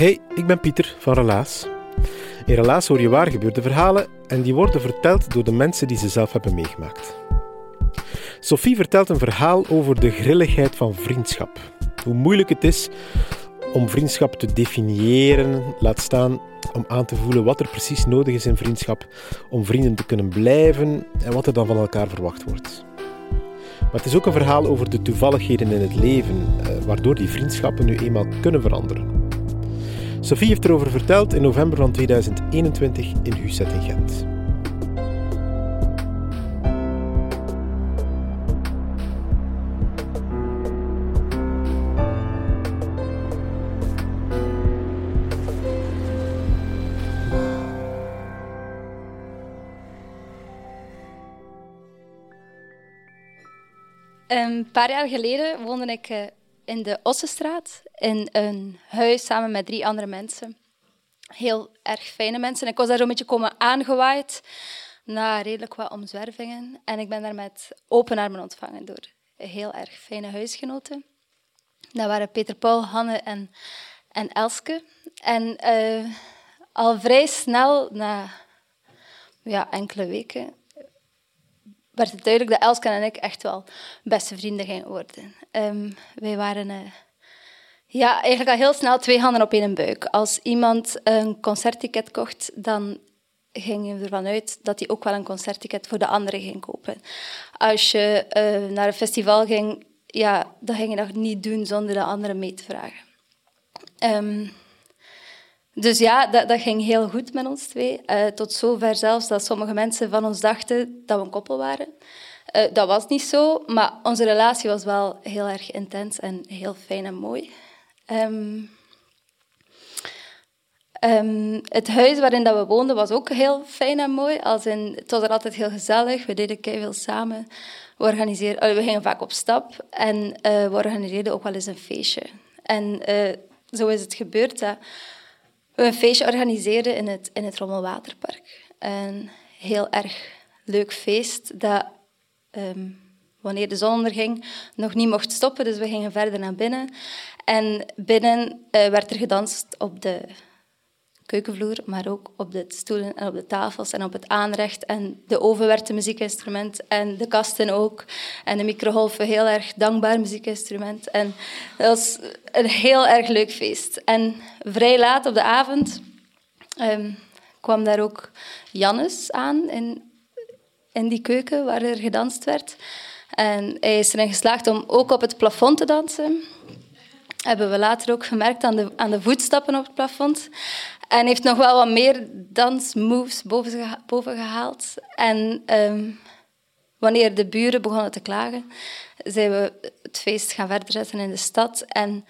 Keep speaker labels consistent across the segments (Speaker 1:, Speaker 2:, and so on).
Speaker 1: Hey, ik ben Pieter van Relaas. In Relaas hoor je waar gebeurde verhalen en die worden verteld door de mensen die ze zelf hebben meegemaakt. Sophie vertelt een verhaal over de grilligheid van vriendschap. Hoe moeilijk het is om vriendschap te definiëren, laat staan om aan te voelen wat er precies nodig is in vriendschap om vrienden te kunnen blijven en wat er dan van elkaar verwacht wordt. Maar het is ook een verhaal over de toevalligheden in het leven, eh, waardoor die vriendschappen nu eenmaal kunnen veranderen. Sophie heeft erover verteld in november van 2021 in Huset in Gent.
Speaker 2: Een paar jaar geleden woonde ik eh, in de Ossenstraat in een huis samen met drie andere mensen. Heel erg fijne mensen. Ik was daar zo'n beetje komen aangewaaid na redelijk wat omzwervingen. En ik ben daar met open armen ontvangen door heel erg fijne huisgenoten. Dat waren Peter Paul, Hanne en, en Elske. En uh, al vrij snel, na ja, enkele weken, werd het duidelijk dat Elske en ik echt wel beste vrienden gingen worden. Um, wij waren uh, ja, eigenlijk al heel snel twee handen op één buik. Als iemand een concertticket kocht, dan ging je ervan uit dat hij ook wel een concertticket voor de anderen ging kopen. Als je uh, naar een festival ging, ja, dan ging je dat niet doen zonder de anderen mee te vragen. Um, dus ja, dat, dat, ging heel goed met ons twee. Uh, tot zover zelfs dat sommige mensen van ons dachten dat we een koppel waren. Uh, dat was niet zo, maar onze relatie was wel heel erg intens en heel fijn en mooi. Um, um, het huis waarin dat we woonden was ook heel fijn en mooi. Als in, het was er altijd heel gezellig. We deden veel samen. We, organiseerden, we gingen vaak op stap en uh, we organiseerden ook wel eens een feestje. En zo is het gebeurd dat we een feestje organiseerden in het, in het Rommelwaterpark. Een heel erg leuk feest dat, um, wanneer de zon onderging, nog niet mocht stoppen. Dus we gingen verder naar binnen. En binnen uh, werd er gedanst op de keukenvloer, maar ook op de stoelen en op de tafels en op het aanrecht. En de oven werd een muziekinstrument en de kasten ook. En de microgolven, heel erg dankbaar muziekinstrument. En dat was een heel erg leuk feest. En vrij laat op de avond um, kwam daar ook Jannes aan in, in die keuken waar er gedanst werd. En hij is erin geslaagd om ook op het plafond te dansen hebben we later ook gemerkt aan de, aan de voetstappen op het plafond. En heeft nog wel wat meer dansmoves boven, boven gehaald. En um, wanneer de buren begonnen te klagen, zijn we het feest gaan verder zetten in de stad. En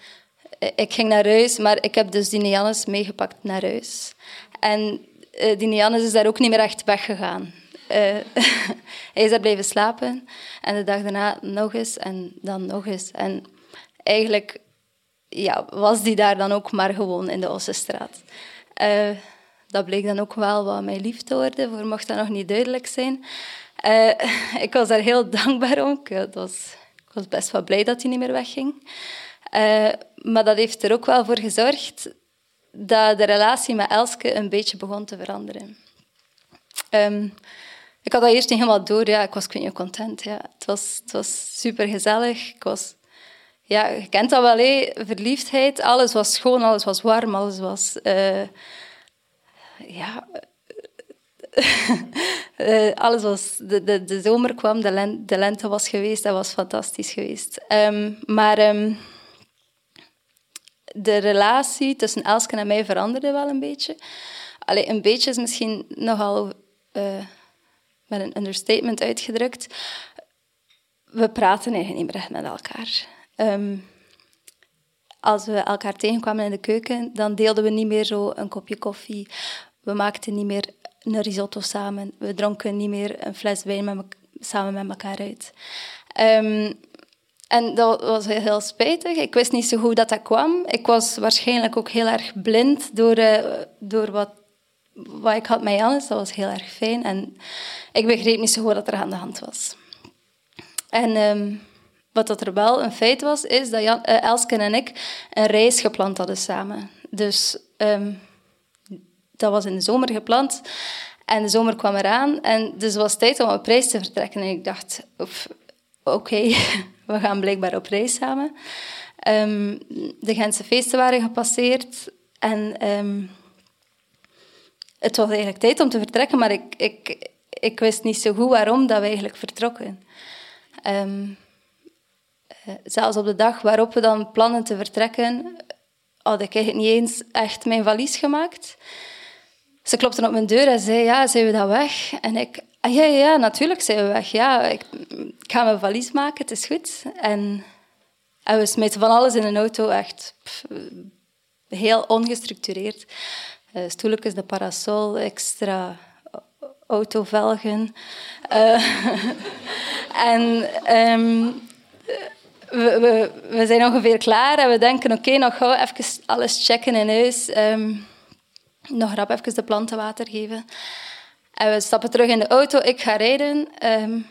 Speaker 2: eh, ik ging naar huis, maar ik heb dus die Jannes meegepakt naar huis. En uh, die Jannes is daar ook niet meer echt weggegaan. Uh, hij is daar blijven slapen. En de dag daarna nog eens en dan nog eens. En eigenlijk ja, was die daar dan ook maar gewoon in de Ossenstraat. Uh, dat bleek dan ook wel wat mijn liefde worden, voor mocht dat nog niet duidelijk zijn. Uh, ik was daar heel dankbaar om. Ik was, ik was best wel blij dat hij niet meer wegging. Maar dat heeft er ook wel voor gezorgd dat de relatie met Elske een beetje begon te veranderen. Um, ik had dat eerst niet helemaal door. Ja, ik was content. Ja. Het, was, het was super gezellig. Ik was ja, je kent dat wel, verliefdheid. Alles was schoon, alles was warm, alles was... Uh, ja, uh, alles was... De, de, de zomer kwam, de, de lente was geweest. Dat was fantastisch geweest. Um, maar... Um, de relatie tussen Elske en mij veranderde wel een beetje. Allee, een beetje is misschien nogal uh, met een understatement uitgedrukt. We praten eigenlijk niet meer met elkaar. Um, als we elkaar tegenkwamen in de keuken, dan deelden we niet meer zo een kopje koffie. We maakten niet meer een risotto samen. We dronken niet meer een fles wijn samen met elkaar uit. Um, en dat was heel spijtig. Ik wist niet zo goed dat dat kwam. Ik was waarschijnlijk ook heel erg blind door, uh, door wat, wat ik had met Jannes. Dat was heel erg fijn. En ik begreep niet zo goed wat er aan de hand was. En um, wat dat er wel een feit was, is dat Jan, uh, Elsken en ik een reis gepland hadden samen. Dus um, dat was in de zomer gepland. En de zomer kwam eraan. En dus het was tijd om op reis te vertrekken. En ik dacht, oké, we gaan blijkbaar op reis samen. Um, de Gentse feesten waren gepasseerd. En um, het was eigenlijk tijd om te vertrekken, maar ik, ik, ik wist niet zo goed waarom dat we eigenlijk vertrokken. Zelfs op de dag waarop we dan plannen te vertrekken, had ik niet eens echt mijn valies gemaakt. Ze klopte op mijn deur en zei, ja, zijn we dan weg? En ik, ah, ja, ja, natuurlijk zijn we weg. Ja, ik, ga mijn valies maken, het is goed. En, we smeten van alles in een auto, echt heel ongestructureerd. Uh, stoeltjes, de parasol, extra autovelgen. Uh, en um, we, we, zijn ongeveer klaar en we denken, oké, nog gauw even alles checken in huis. Um, nog rap even de planten water geven. En we stappen terug in de auto, ik ga rijden. Um,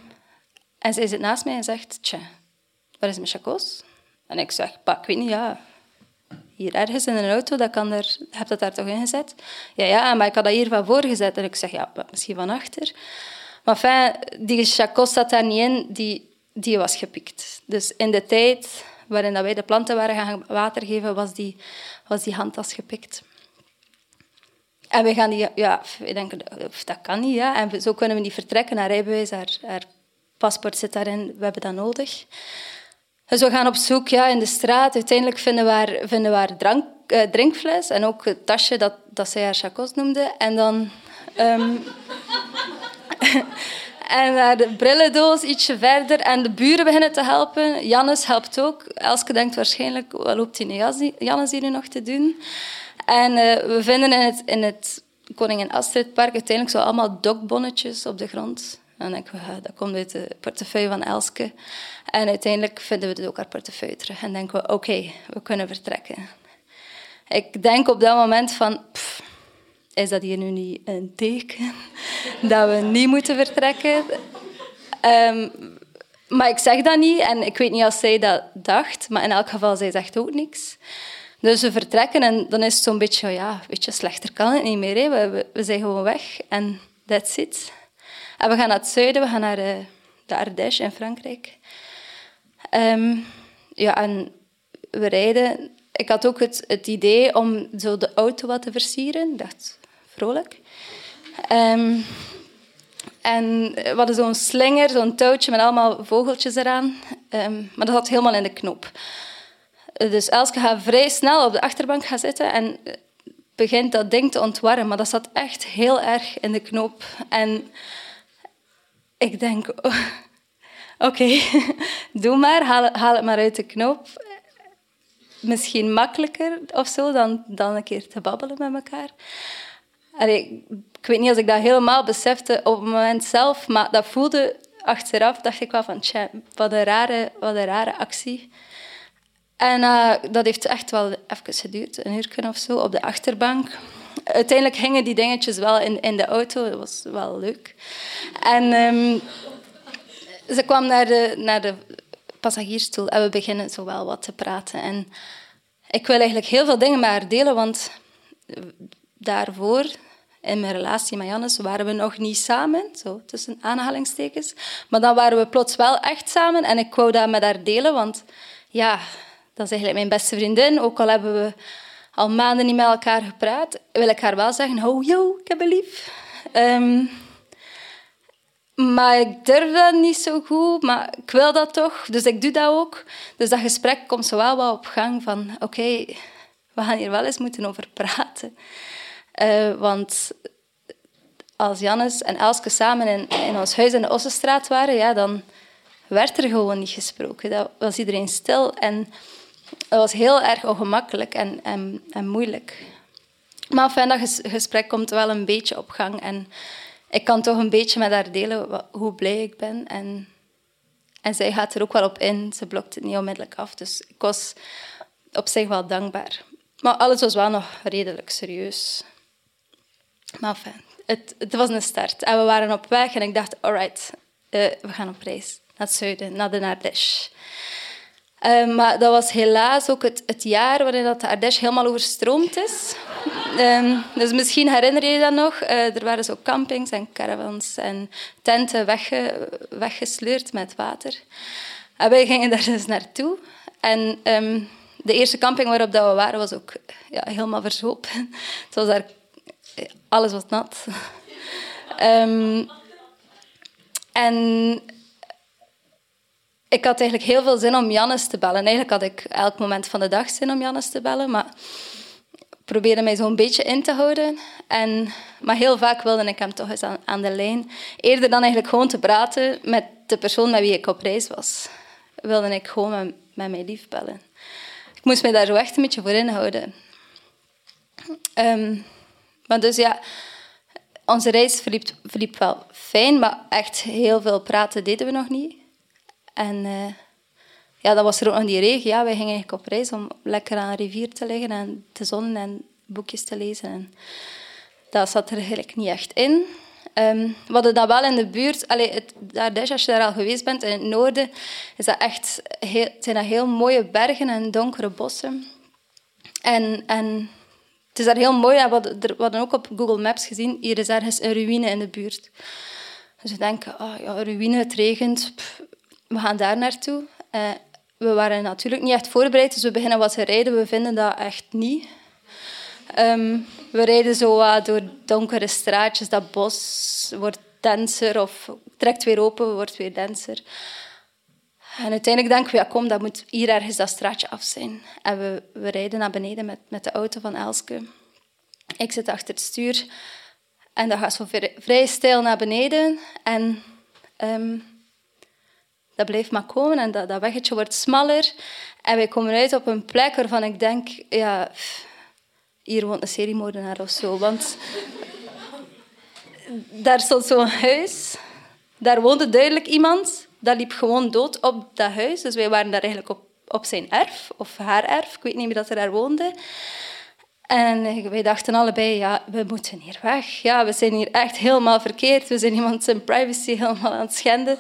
Speaker 2: en zij zit naast mij en zegt, tja, waar is mijn chacos? En ik zeg, pak, ik weet niet, ja, hier ergens in een auto, dat kan er, heb dat daar toch ingezet? Ja, ja, maar ik had dat hier van voor gezet. En ik zeg, ja, misschien van achter. Maar fijn, die chacos zat daar niet in, die, die was gepikt. Dus in de tijd waarin dat wij de planten waren gaan water geven, was die, was die handtas gepikt. En we gaan die, ja, we denken, dat kan niet. Ja. En zo kunnen we niet vertrekken. Haar rijbewijs, haar, paspoort zit daarin, we hebben dat nodig. Dus we gaan op zoek ja, in de straat. Uiteindelijk vinden we haar, vinden we haar drank, uh, drinkfles en ook het tasje dat, dat zij haar chacos noemde. En dan... Um, en naar de brillendoos ietsje verder. En de buren beginnen te helpen. Jannes helpt ook. Elske denkt waarschijnlijk, wat loopt die Jannes hier nu nog te doen? En uh, we vinden in het, in het Koningin Astrid Park uiteindelijk zo allemaal dokbonnetjes op de grond. En denken we, dat komt uit de portefeuille van Elske. En uiteindelijk vinden we dus ook haar portefeuille terug. En denken we, oké, we kunnen vertrekken. Ik denk op dat moment van, is dat hier nu niet een teken dat we niet moeten vertrekken? Um, maar ik zeg dat niet en ik weet niet of zij dat dacht, maar in elk geval, zij zegt ook niks. Dus we vertrekken en dan is het zo'n beetje, ja, weet je, slechter kan het niet meer. Hè. We, we, zijn gewoon weg en that's it. En we gaan naar het zuiden, we gaan naar de, de Ardèche in Frankrijk. Um, ja, en we rijden. Ik had ook het, het idee om zo de auto wat te versieren. Ik dacht, vrolijk. Um, en we hadden zo'n slinger, zo'n touwtje met allemaal vogeltjes eraan. Um, maar dat zat helemaal in de knop. Dus Elske gaat vrij snel op de achterbank gaan zitten en begint dat ding te ontwarren. Maar dat zat echt heel erg in de knoop. En ik denk, oké, doe maar, haal, haal, het maar uit de knoop. Misschien makkelijker of zo dan, dan een keer te babbelen met elkaar. Ik weet niet als ik dat helemaal besefte op het moment zelf, maar dat voelde achteraf, dacht ik wel van, tja, wat een rare, wat een rare actie. En uh, dat heeft echt wel even geduurd, een uur of zo, op de achterbank. Uiteindelijk hingen die dingetjes wel in, in de auto, dat was wel leuk. En um, ze kwam naar de, naar de passagiersstoel en we beginnen zo wel wat te praten. En ik wil eigenlijk heel veel dingen met haar delen, want daarvoor, in mijn relatie met Jannes, waren we nog niet samen, zo tussen aanhalingstekens. Maar dan waren we plots wel echt samen en ik wou dat met haar delen, want ja, dat is eigenlijk mijn beste vriendin. Ook al hebben we al maanden niet met elkaar gepraat, wil ik haar wel zeggen, oh yo, ik heb een lief. Ehm, maar ik durf dat niet zo goed, maar ik wil dat toch, dus ik doe dat ook. Dus dat gesprek komt zo wel wat op gang van, oké, we gaan hier wel eens moeten over praten. Uh, want als Jannes en Elske samen in, in ons huis in de Ossenstraat waren, ja, dan werd er gewoon niet gesproken. Dat was iedereen stil en dat was heel erg ongemakkelijk en, en, en moeilijk. Maar fijn, dat gesprek komt wel een beetje op gang en ik kan toch een beetje met haar delen hoe blij ik ben. En, en zij gaat er ook wel op in. Ze blokt het niet onmiddellijk af. Dus ik was op zich wel dankbaar. Maar alles was wel nog redelijk serieus. Maar fijn, het, het was een start. En we waren op weg en ik dacht, alright, uh, we gaan op reis naar het zuiden, naar de Ardèche. Uh, maar dat was helaas ook het, het jaar waarin dat de Ardèche helemaal overstroomd is. Um, dus misschien herinner je je dat nog. Uh, er waren zo campings en caravans en tenten wegge, weggesleurd met water. En wij gingen daar dus naartoe. En um, de eerste camping waarop dat we waren was ook ja, helemaal verzopen. Het was daar, alles was nat. Um, en ik had eigenlijk heel veel zin om Jannes te bellen. Eigenlijk had ik elk moment van de dag zin om Jannes te bellen, maar ik probeerde mij zo'n beetje in te houden. En, maar heel vaak wilde ik hem toch eens aan, de lijn. Eerder dan eigenlijk gewoon te praten met de persoon met wie ik op reis was, wilde ik gewoon met, met mij lief bellen. Ik moest mij daar zo echt een beetje voor inhouden. Um, maar dus ja, onze reis verliep, verliep wel fijn, maar echt heel veel praten deden we nog niet. En uh, ja, dat was er ook nog die regen. Ja, wij gingen eigenlijk op reis om lekker aan een rivier te liggen en te zonnen en boekjes te lezen. En dat zat er eigenlijk niet echt in. Um, we hadden wel in de buurt. Allee, het, daar, als je daar al geweest bent, in het noorden, is dat echt heel, zijn dat heel mooie bergen en donkere bossen. En, en is daar heel mooi. hadden, we hadden ook op Google Maps gezien, hier is ergens een ruïne in de buurt. Dus we denken, oh, ja, ruïne, het regent, we gaan daar naartoe. Uh, we waren natuurlijk niet echt voorbereid, dus we beginnen wat te rijden. We vinden dat echt niet. Um, we rijden zo wat door donkere straatjes. Dat bos wordt denser of trekt weer open, wordt weer denser. En uiteindelijk denken we, ja kom, dat moet hier ergens dat straatje af zijn. En we, we rijden naar beneden met, met de auto van Elske. Ik zit achter het stuur. En dat gaat zo vrij, stijl naar beneden. En um, dat blijft maar komen en dat, dat weggetje wordt smaller. En wij komen uit op een plek waarvan ik denk, ja, hier woont een seriemoordenaar of zo. Want daar stond zo'n huis, daar woonde duidelijk iemand, dat liep gewoon dood op dat huis. Dus wij waren daar eigenlijk op, op zijn erf, of haar erf, ik weet niet meer dat er daar woonde. En wij dachten allebei, ja, we moeten hier weg. Ja, we zijn hier echt helemaal verkeerd. We zijn iemand zijn privacy helemaal aan het schenden.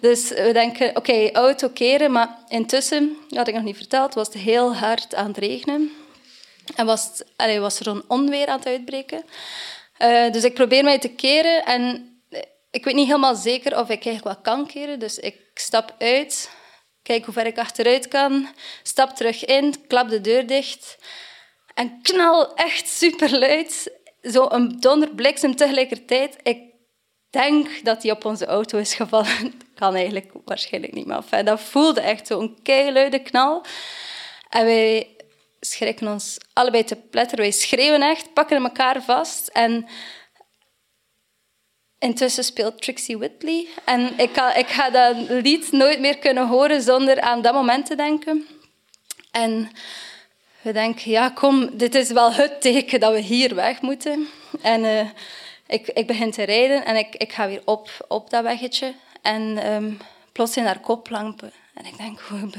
Speaker 2: Dus we denken, oké, auto keren. Maar intussen, dat had ik nog niet verteld, was het heel hard aan het regenen. En was, het, was er een onweer aan het uitbreken. Uh, dus ik probeer mij te keren. En ik weet niet helemaal zeker of ik eigenlijk wel kan keren. Dus ik stap uit, kijk hoe ver ik achteruit kan. Stap terug in, klap de deur dicht... En knal, echt superluid. Zo een donderbliksem tegelijkertijd. Ik denk dat hij op onze auto is gevallen. Kan eigenlijk waarschijnlijk niet, maar dat voelde echt zo'n keiluide knal. En wij schrikken ons allebei te pletter. Wij schreeuwen echt, pakken elkaar vast. En intussen speelt Trixie Whitley. En ik ik ga dat lied nooit meer kunnen horen zonder aan dat moment te denken. En we denken, ja kom, dit is wel het teken dat we hier weg moeten. En uh, ik, ik begin te rijden en ik, ik ga weer op, op dat weggetje. En um, plots zijn daar koplampen. En ik denk, hoe,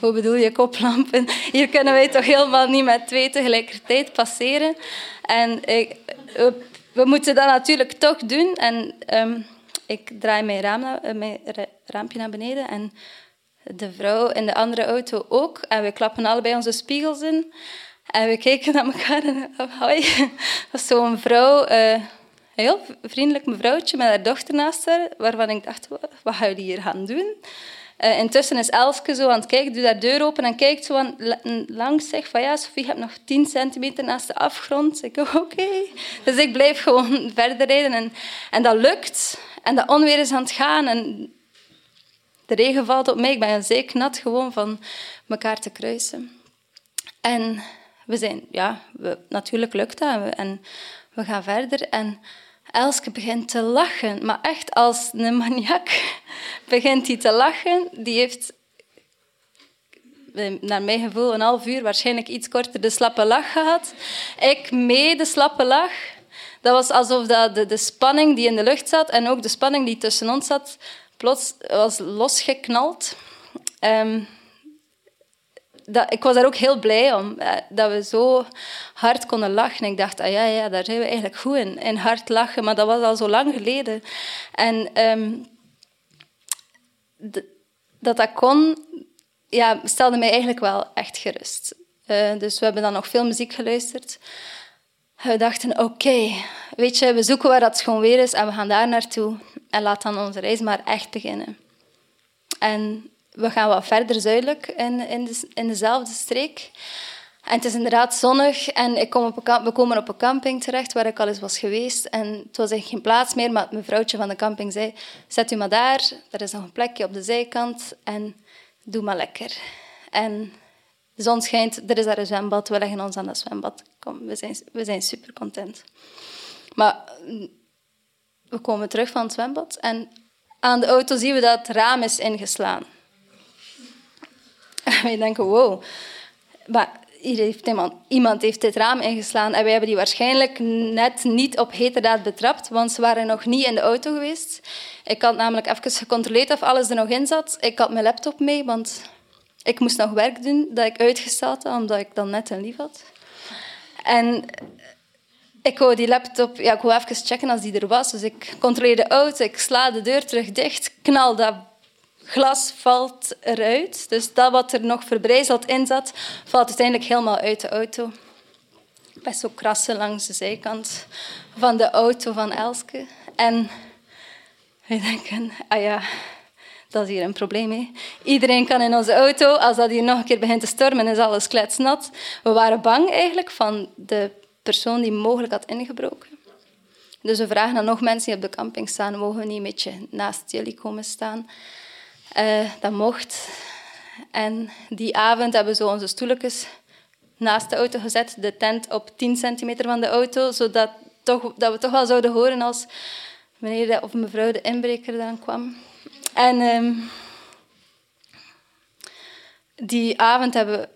Speaker 2: hoe, bedoel je koplampen? Hier kunnen wij toch helemaal niet met twee tegelijkertijd passeren. En ik, we, moeten dat natuurlijk toch doen. En um, ik draai mijn, raam, mijn raampje naar beneden en de vrouw in de andere auto ook. En we klappen allebei onze spiegels in. En we kijken naar elkaar en hoi. Dat was zo'n vrouw, uh, een heel vriendelijk mevrouwtje met haar dochter naast haar, waarvan ik dacht, wat gaan jullie hier gaan doen? Uh, intussen is Elske zo aan het kijken, doe daar deur open en kijkt zo aan, langs zich van ja, Sofie, je hebt nog 10 centimeter naast de afgrond. Ik oké. Dus ik blijf gewoon verder rijden en, en dat lukt. En dat onweer is aan het gaan en de regen valt op mij. Ik ben zeker nat gewoon van elkaar te kruisen. En we zijn, ja, we, natuurlijk lukt dat. En we, en we gaan verder. En Elske begint te lachen. Maar echt als een maniak begint hij te lachen. Die heeft, naar mijn gevoel, een half uur, waarschijnlijk iets korter, de slappe lach gehad. Ik mee de slappe lach. Dat was alsof dat de, de spanning die in de lucht zat en ook de spanning die tussen ons zat, plots was losgeknald. Um, dat, ik was daar ook heel blij om, eh, dat we zo hard konden lachen. Ik dacht, ah ja, ja, daar zijn we eigenlijk goed in, in hard lachen. Maar dat was al zo lang geleden. En um, dat dat kon, ja, stelde mij eigenlijk wel echt gerust. Uh, dus we hebben dan nog veel muziek geluisterd. We dachten, oké, weet je, we zoeken waar dat schoon weer is en we gaan daar naartoe. En laat dan onze reis maar echt beginnen. En we gaan wat verder zuidelijk in, in, de, in dezelfde streek. En het is inderdaad zonnig en ik kom op een, we komen op een camping terecht waar ik al eens was geweest. En het was eigenlijk geen plaats meer, maar mijn vrouwtje van de camping zei, zet u maar daar, er is nog een plekje op de zijkant en doe maar lekker. En de zon schijnt, er is daar een zwembad, we leggen ons aan dat zwembad. Kom, we zijn, we zijn super content. Maar we komen terug van het zwembad en aan de auto zien we dat het raam is ingeslaan. Wij denken, wow. Maar heeft iemand, iemand heeft dit raam ingeslaan en wij hebben die waarschijnlijk net niet op heterdaad betrapt, want ze waren nog niet in de auto geweest. Ik had namelijk even gecontroleerd of alles er nog in zat. Ik had mijn laptop mee, want ik moest nog werk doen dat ik uitgesteld had, omdat ik dan net een lief had. En ik wou die laptop, ja, ik wou even checken als die er was. Dus ik controleer de auto, ik sla de deur terug dicht, knal dat glas valt eruit. Dus dat wat er nog verbrijzeld in zat, valt uiteindelijk helemaal uit de auto. Best zo krassen langs de zijkant van de auto van Elske. En we denken, ah ja, dat is hier een probleem. Hè? Iedereen kan in onze auto. Als dat hier nog een keer begint te stormen, is alles kletsnat. We waren bang eigenlijk van de persoon die mogelijk had ingebroken. Dus we vragen aan nog mensen die op de camping staan, mogen we niet een beetje naast jullie komen staan? Uh, dat mocht. En die avond hebben we zo onze stoeltjes naast de auto gezet, de tent op 10 centimeter van de auto, zodat toch, dat we toch wel zouden horen als meneer of mevrouw de inbreker dan kwam. En um, die avond hebben we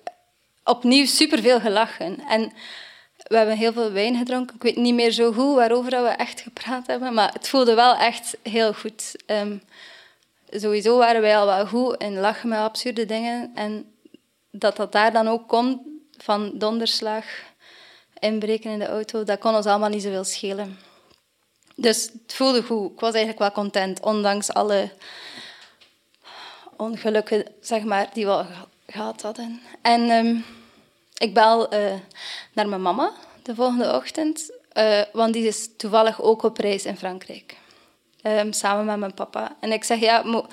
Speaker 2: opnieuw superveel gelachen. En we hebben heel veel wijn gedronken. Ik weet niet meer zo goed waarover we echt gepraat hebben, maar het voelde wel echt heel goed. Um, sowieso waren wij al wel goed in lachen met absurde dingen. En dat dat daar dan ook komt, van donderslag, inbreken in de auto, dat kon ons allemaal niet zoveel schelen. Dus het voelde goed. Ik was eigenlijk wel content, ondanks alle ongelukken zeg maar, die we gehad hadden. En um, ik bel uh, naar mijn mama de volgende ochtend, uh, want die is toevallig ook op reis in Frankrijk. Um, samen met mijn papa. En ik zeg, ja, mo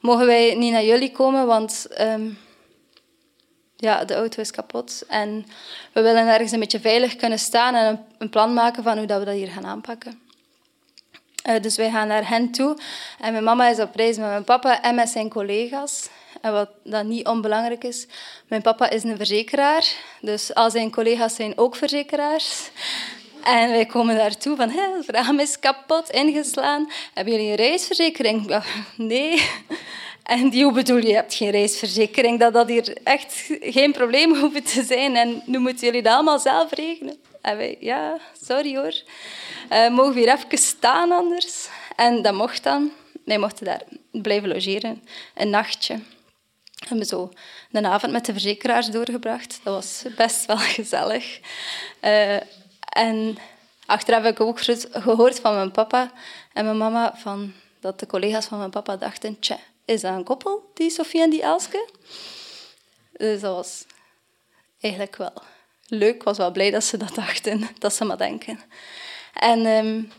Speaker 2: mogen wij niet naar jullie komen, want um, ja, de auto is kapot. En we willen ergens een beetje veilig kunnen staan en een, een plan maken van hoe dat we dat hier gaan aanpakken. Uh, dus wij gaan naar hen toe. En mijn mama is op reis met mijn papa en met zijn collega's. En wat dat niet onbelangrijk is, mijn papa is een verzekeraar. Dus al zijn collega's zijn ook verzekeraars. En wij komen daartoe van, het raam is kapot, ingeslaan. Hebben jullie een reisverzekering? Nee. En die, hoe bedoel je, je hebt geen reisverzekering? Dat dat hier echt geen probleem hoeft te zijn. En nu moeten jullie dat allemaal zelf regelen. En wij, ja, sorry hoor. Uh, mogen we hier even staan anders? En dat mocht dan. Wij mochten daar blijven logeren, een nachtje. We hebben zo een avond met de verzekeraars doorgebracht. Dat was best wel gezellig. Uh, en achteraf heb ik ook gehoord van mijn papa en mijn mama van, dat de collega's van mijn papa dachten, tja, is dat een koppel, die Sofie en die Elske? Dus dat was eigenlijk wel leuk. Ik was wel blij dat ze dat dachten, dat ze maar denken. En um,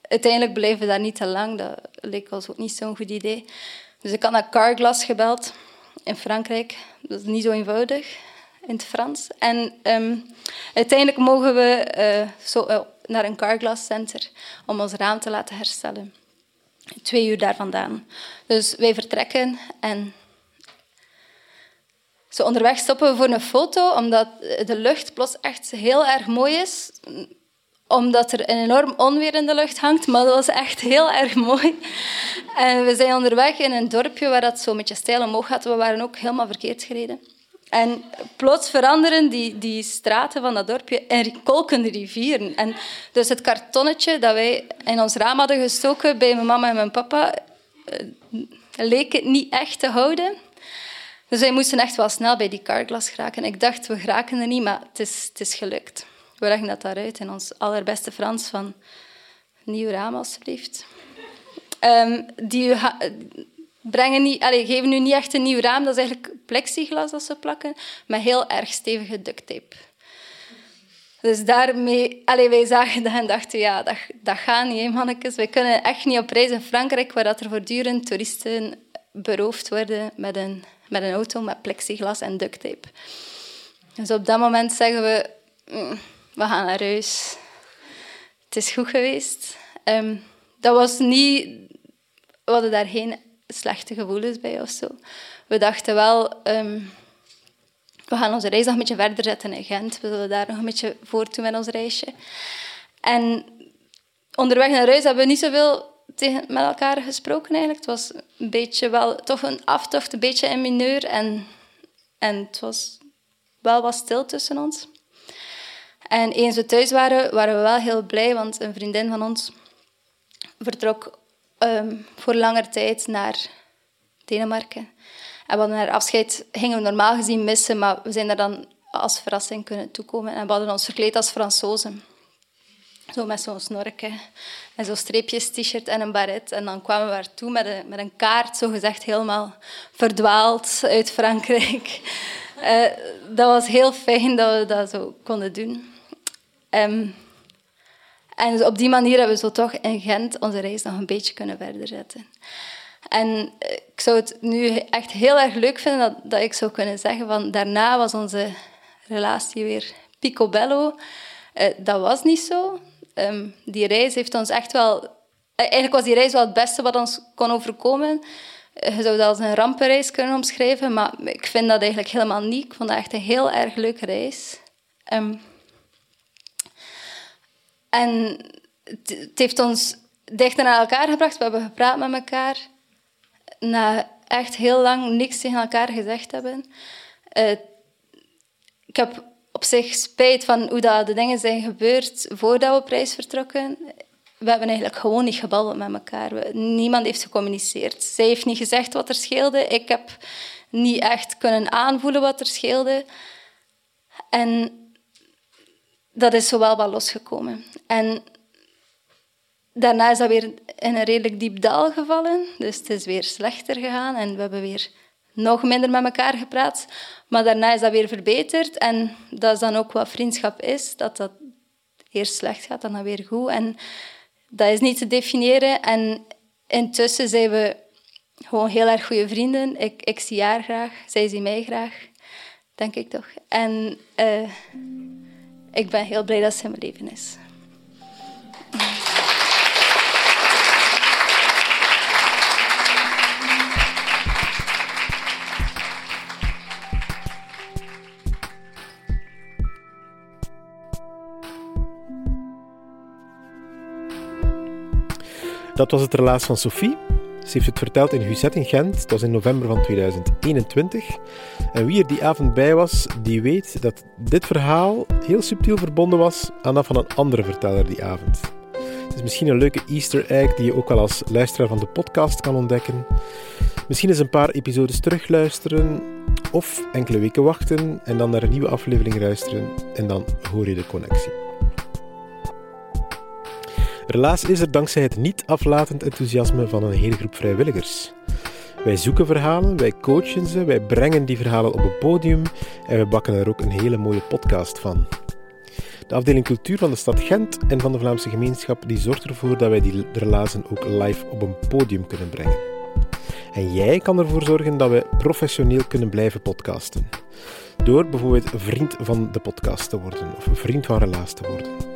Speaker 2: uiteindelijk bleven we daar niet te lang. Dat leek ons ook niet zo'n goed idee. Dus ik had naar Carglass gebeld in Frankrijk. Dat is niet zo eenvoudig in het Frans. En ehm, uiteindelijk mogen we uh, zo, uh, naar een Carglass Center om ons raam te laten herstellen. Twee uur daar vandaan. Dus wij vertrekken en zo onderweg stoppen we voor een foto, omdat de lucht plots echt heel erg mooi is. Omdat er een enorm onweer in de lucht hangt, maar dat was echt heel erg mooi. En we zijn onderweg in een dorpje waar dat zo een beetje stijl omhoog gaat. We waren ook helemaal verkeerd gereden. En plots veranderen die, die straten van dat dorpje in kolkende rivieren. En dus het kartonnetje dat wij in ons raam hadden gestoken bij mijn mama en mijn papa, eh, leek het niet echt te houden. Dus wij moesten echt wel snel bij die carglass geraken. Ik dacht, we geraken er niet, maar het is, het is gelukt. We leggen dat daaruit in ons allerbeste Frans van nieuw raam, alstublieft. Um, die brengen niet, allez, geven nu niet echt een nieuw raam. Dat is eigenlijk plexiglas dat ze plakken, met heel erg stevige duct tape. Dus daarmee, allez, wij zagen dat en dachten, ja, dat, dat gaat niet, mannetjes. Wij kunnen echt niet op reis in Frankrijk, waar dat er voortdurend toeristen beroofd worden met een, met een auto met plexiglas en duct tape. Dus op dat moment zeggen we, mm, we gaan naar huis. Het is goed geweest. Um, dat was niet... We hadden daar geen slechte gevoelens bij of zo. We dachten wel, um, we gaan onze reis nog een beetje verder zetten in Gent. We zullen daar nog een beetje voortdoen met ons reisje. En onderweg naar huis hebben we niet zoveel tegen, met elkaar gesproken eigenlijk. Het was een beetje wel, toch een aftocht, een beetje in mineur. En, en het was wel wat stil tussen ons. En eens we thuis waren, waren we wel heel blij, want een vriendin van ons vertrok um, voor langer tijd naar Denemarken. En we hadden haar afscheid, gingen we normaal gezien missen, maar we zijn daar dan als verrassing kunnen toekomen. En we hadden ons verkleed als Fransozen. Zo met zo'n snorken en zo'n streepjes t-shirt en een baret. En dan kwamen we daar toe met een, met een kaart, zo gezegd helemaal verdwaald uit Frankrijk. Uh, dat was heel fijn dat we dat zo konden doen. Um, en op die manier hebben we zo toch in Gent onze reis nog een beetje kunnen verder zetten. En eh, ik zou het nu echt heel erg leuk vinden dat, dat ik zou kunnen zeggen van daarna was onze relatie weer picobello. Uh, dat was niet zo. Um, die reis heeft ons echt wel... Uh, eigenlijk was die reis wel het beste wat ons kon overkomen. je zou dat als een rampenreis kunnen omschrijven, maar ik vind dat eigenlijk helemaal niet. Ik vond dat echt een heel erg leuke reis. Um, en het heeft ons dichter naar elkaar gebracht. We hebben gepraat met elkaar. Na echt heel lang niks tegen elkaar gezegd hebben. Uh, ik heb op zich spijt van hoe dat de dingen zijn gebeurd voordat we op reis vertrokken. We hebben eigenlijk gewoon niet gebabbeld met elkaar. Niemand heeft gecommuniceerd. Zij heeft niet gezegd wat er scheelde. Ik heb niet echt kunnen aanvoelen wat er scheelde. En dat is zo wel wat losgekomen. En daarna is dat weer in een redelijk diep dal gevallen. Dus het is weer slechter gegaan en we hebben weer nog minder met elkaar gepraat. Maar daarna is dat weer verbeterd. En dat is dan ook wat vriendschap is. Dat dat eerst slecht gaat, dan, dan weer goed. En dat is niet te definiëren. En intussen zijn we gewoon heel erg goede vrienden. Ik, ik zie haar graag, zij ziet mij graag. Denk ik toch. En... Uh, ik ben heel blij dat ze in mijn leven is.
Speaker 1: Dat was het relaas van Sophie. Ze heeft het verteld in Huzet in Gent. Dat was in november van 2021. En wie er die avond bij was, die weet dat dit verhaal heel subtiel verbonden was aan dat van een andere verteller die avond. Het is misschien een leuke Easter egg die je ook al als luisteraar van de podcast kan ontdekken. Misschien eens een paar episodes terugluisteren of enkele weken wachten en dan naar een nieuwe aflevering luisteren en dan hoor je de connectie. Helaas is er dankzij het niet aflatend enthousiasme van een hele groep vrijwilligers. Wij zoeken verhalen, wij coachen ze, wij brengen die verhalen op een podium en we bakken er ook een hele mooie podcast van. De afdeling cultuur van de stad Gent en van de Vlaamse gemeenschap die zorgt ervoor dat wij die relazen ook live op een podium kunnen brengen. En jij kan ervoor zorgen dat we professioneel kunnen blijven podcasten. Door bijvoorbeeld vriend van de podcast te worden of vriend van relaas te worden.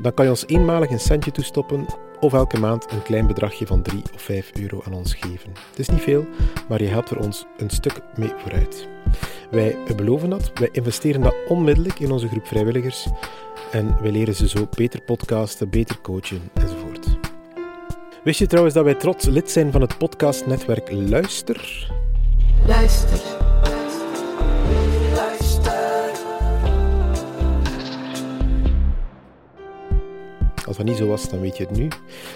Speaker 1: Dan kan je ons eenmalig een centje toestoppen of elke maand een klein bedragje van 3 of 5 euro aan ons geven. Het is niet veel, maar je helpt er ons een stuk mee vooruit. Wij beloven dat, wij investeren dat onmiddellijk in onze groep vrijwilligers en wij leren ze zo beter podcasten, beter coachen enzovoort. Wist je trouwens dat wij trots lid zijn van het podcastnetwerk Luister?
Speaker 3: Luister.
Speaker 1: Als dat niet zo was, dan weet je het nu.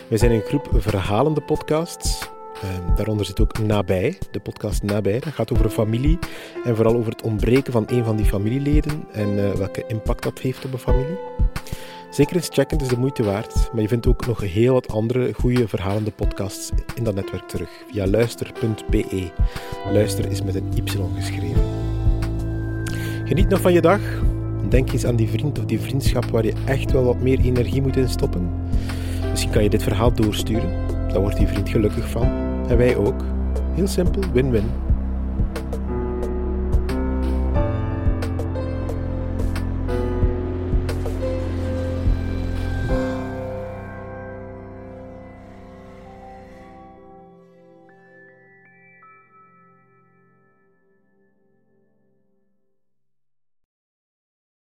Speaker 1: Wij zijn een groep verhalende podcasts. Ehm, daaronder zit ook Nabij, de podcast Nabij. Dat gaat over familie en vooral over het ontbreken van een van die familieleden en eh, welke impact dat heeft op een familie. Zeker eens checken, het is de moeite waard. Maar je vindt ook nog heel wat andere goede verhalende podcasts in dat netwerk terug via luister.be. Luister is met een Y geschreven. Geniet nog van je dag. Denk eens aan die vriend of die vriendschap waar je echt wel wat meer energie moet in stoppen. Misschien kan je dit verhaal doorsturen. Daar wordt die vriend gelukkig van. En wij ook. Heel simpel, win-win.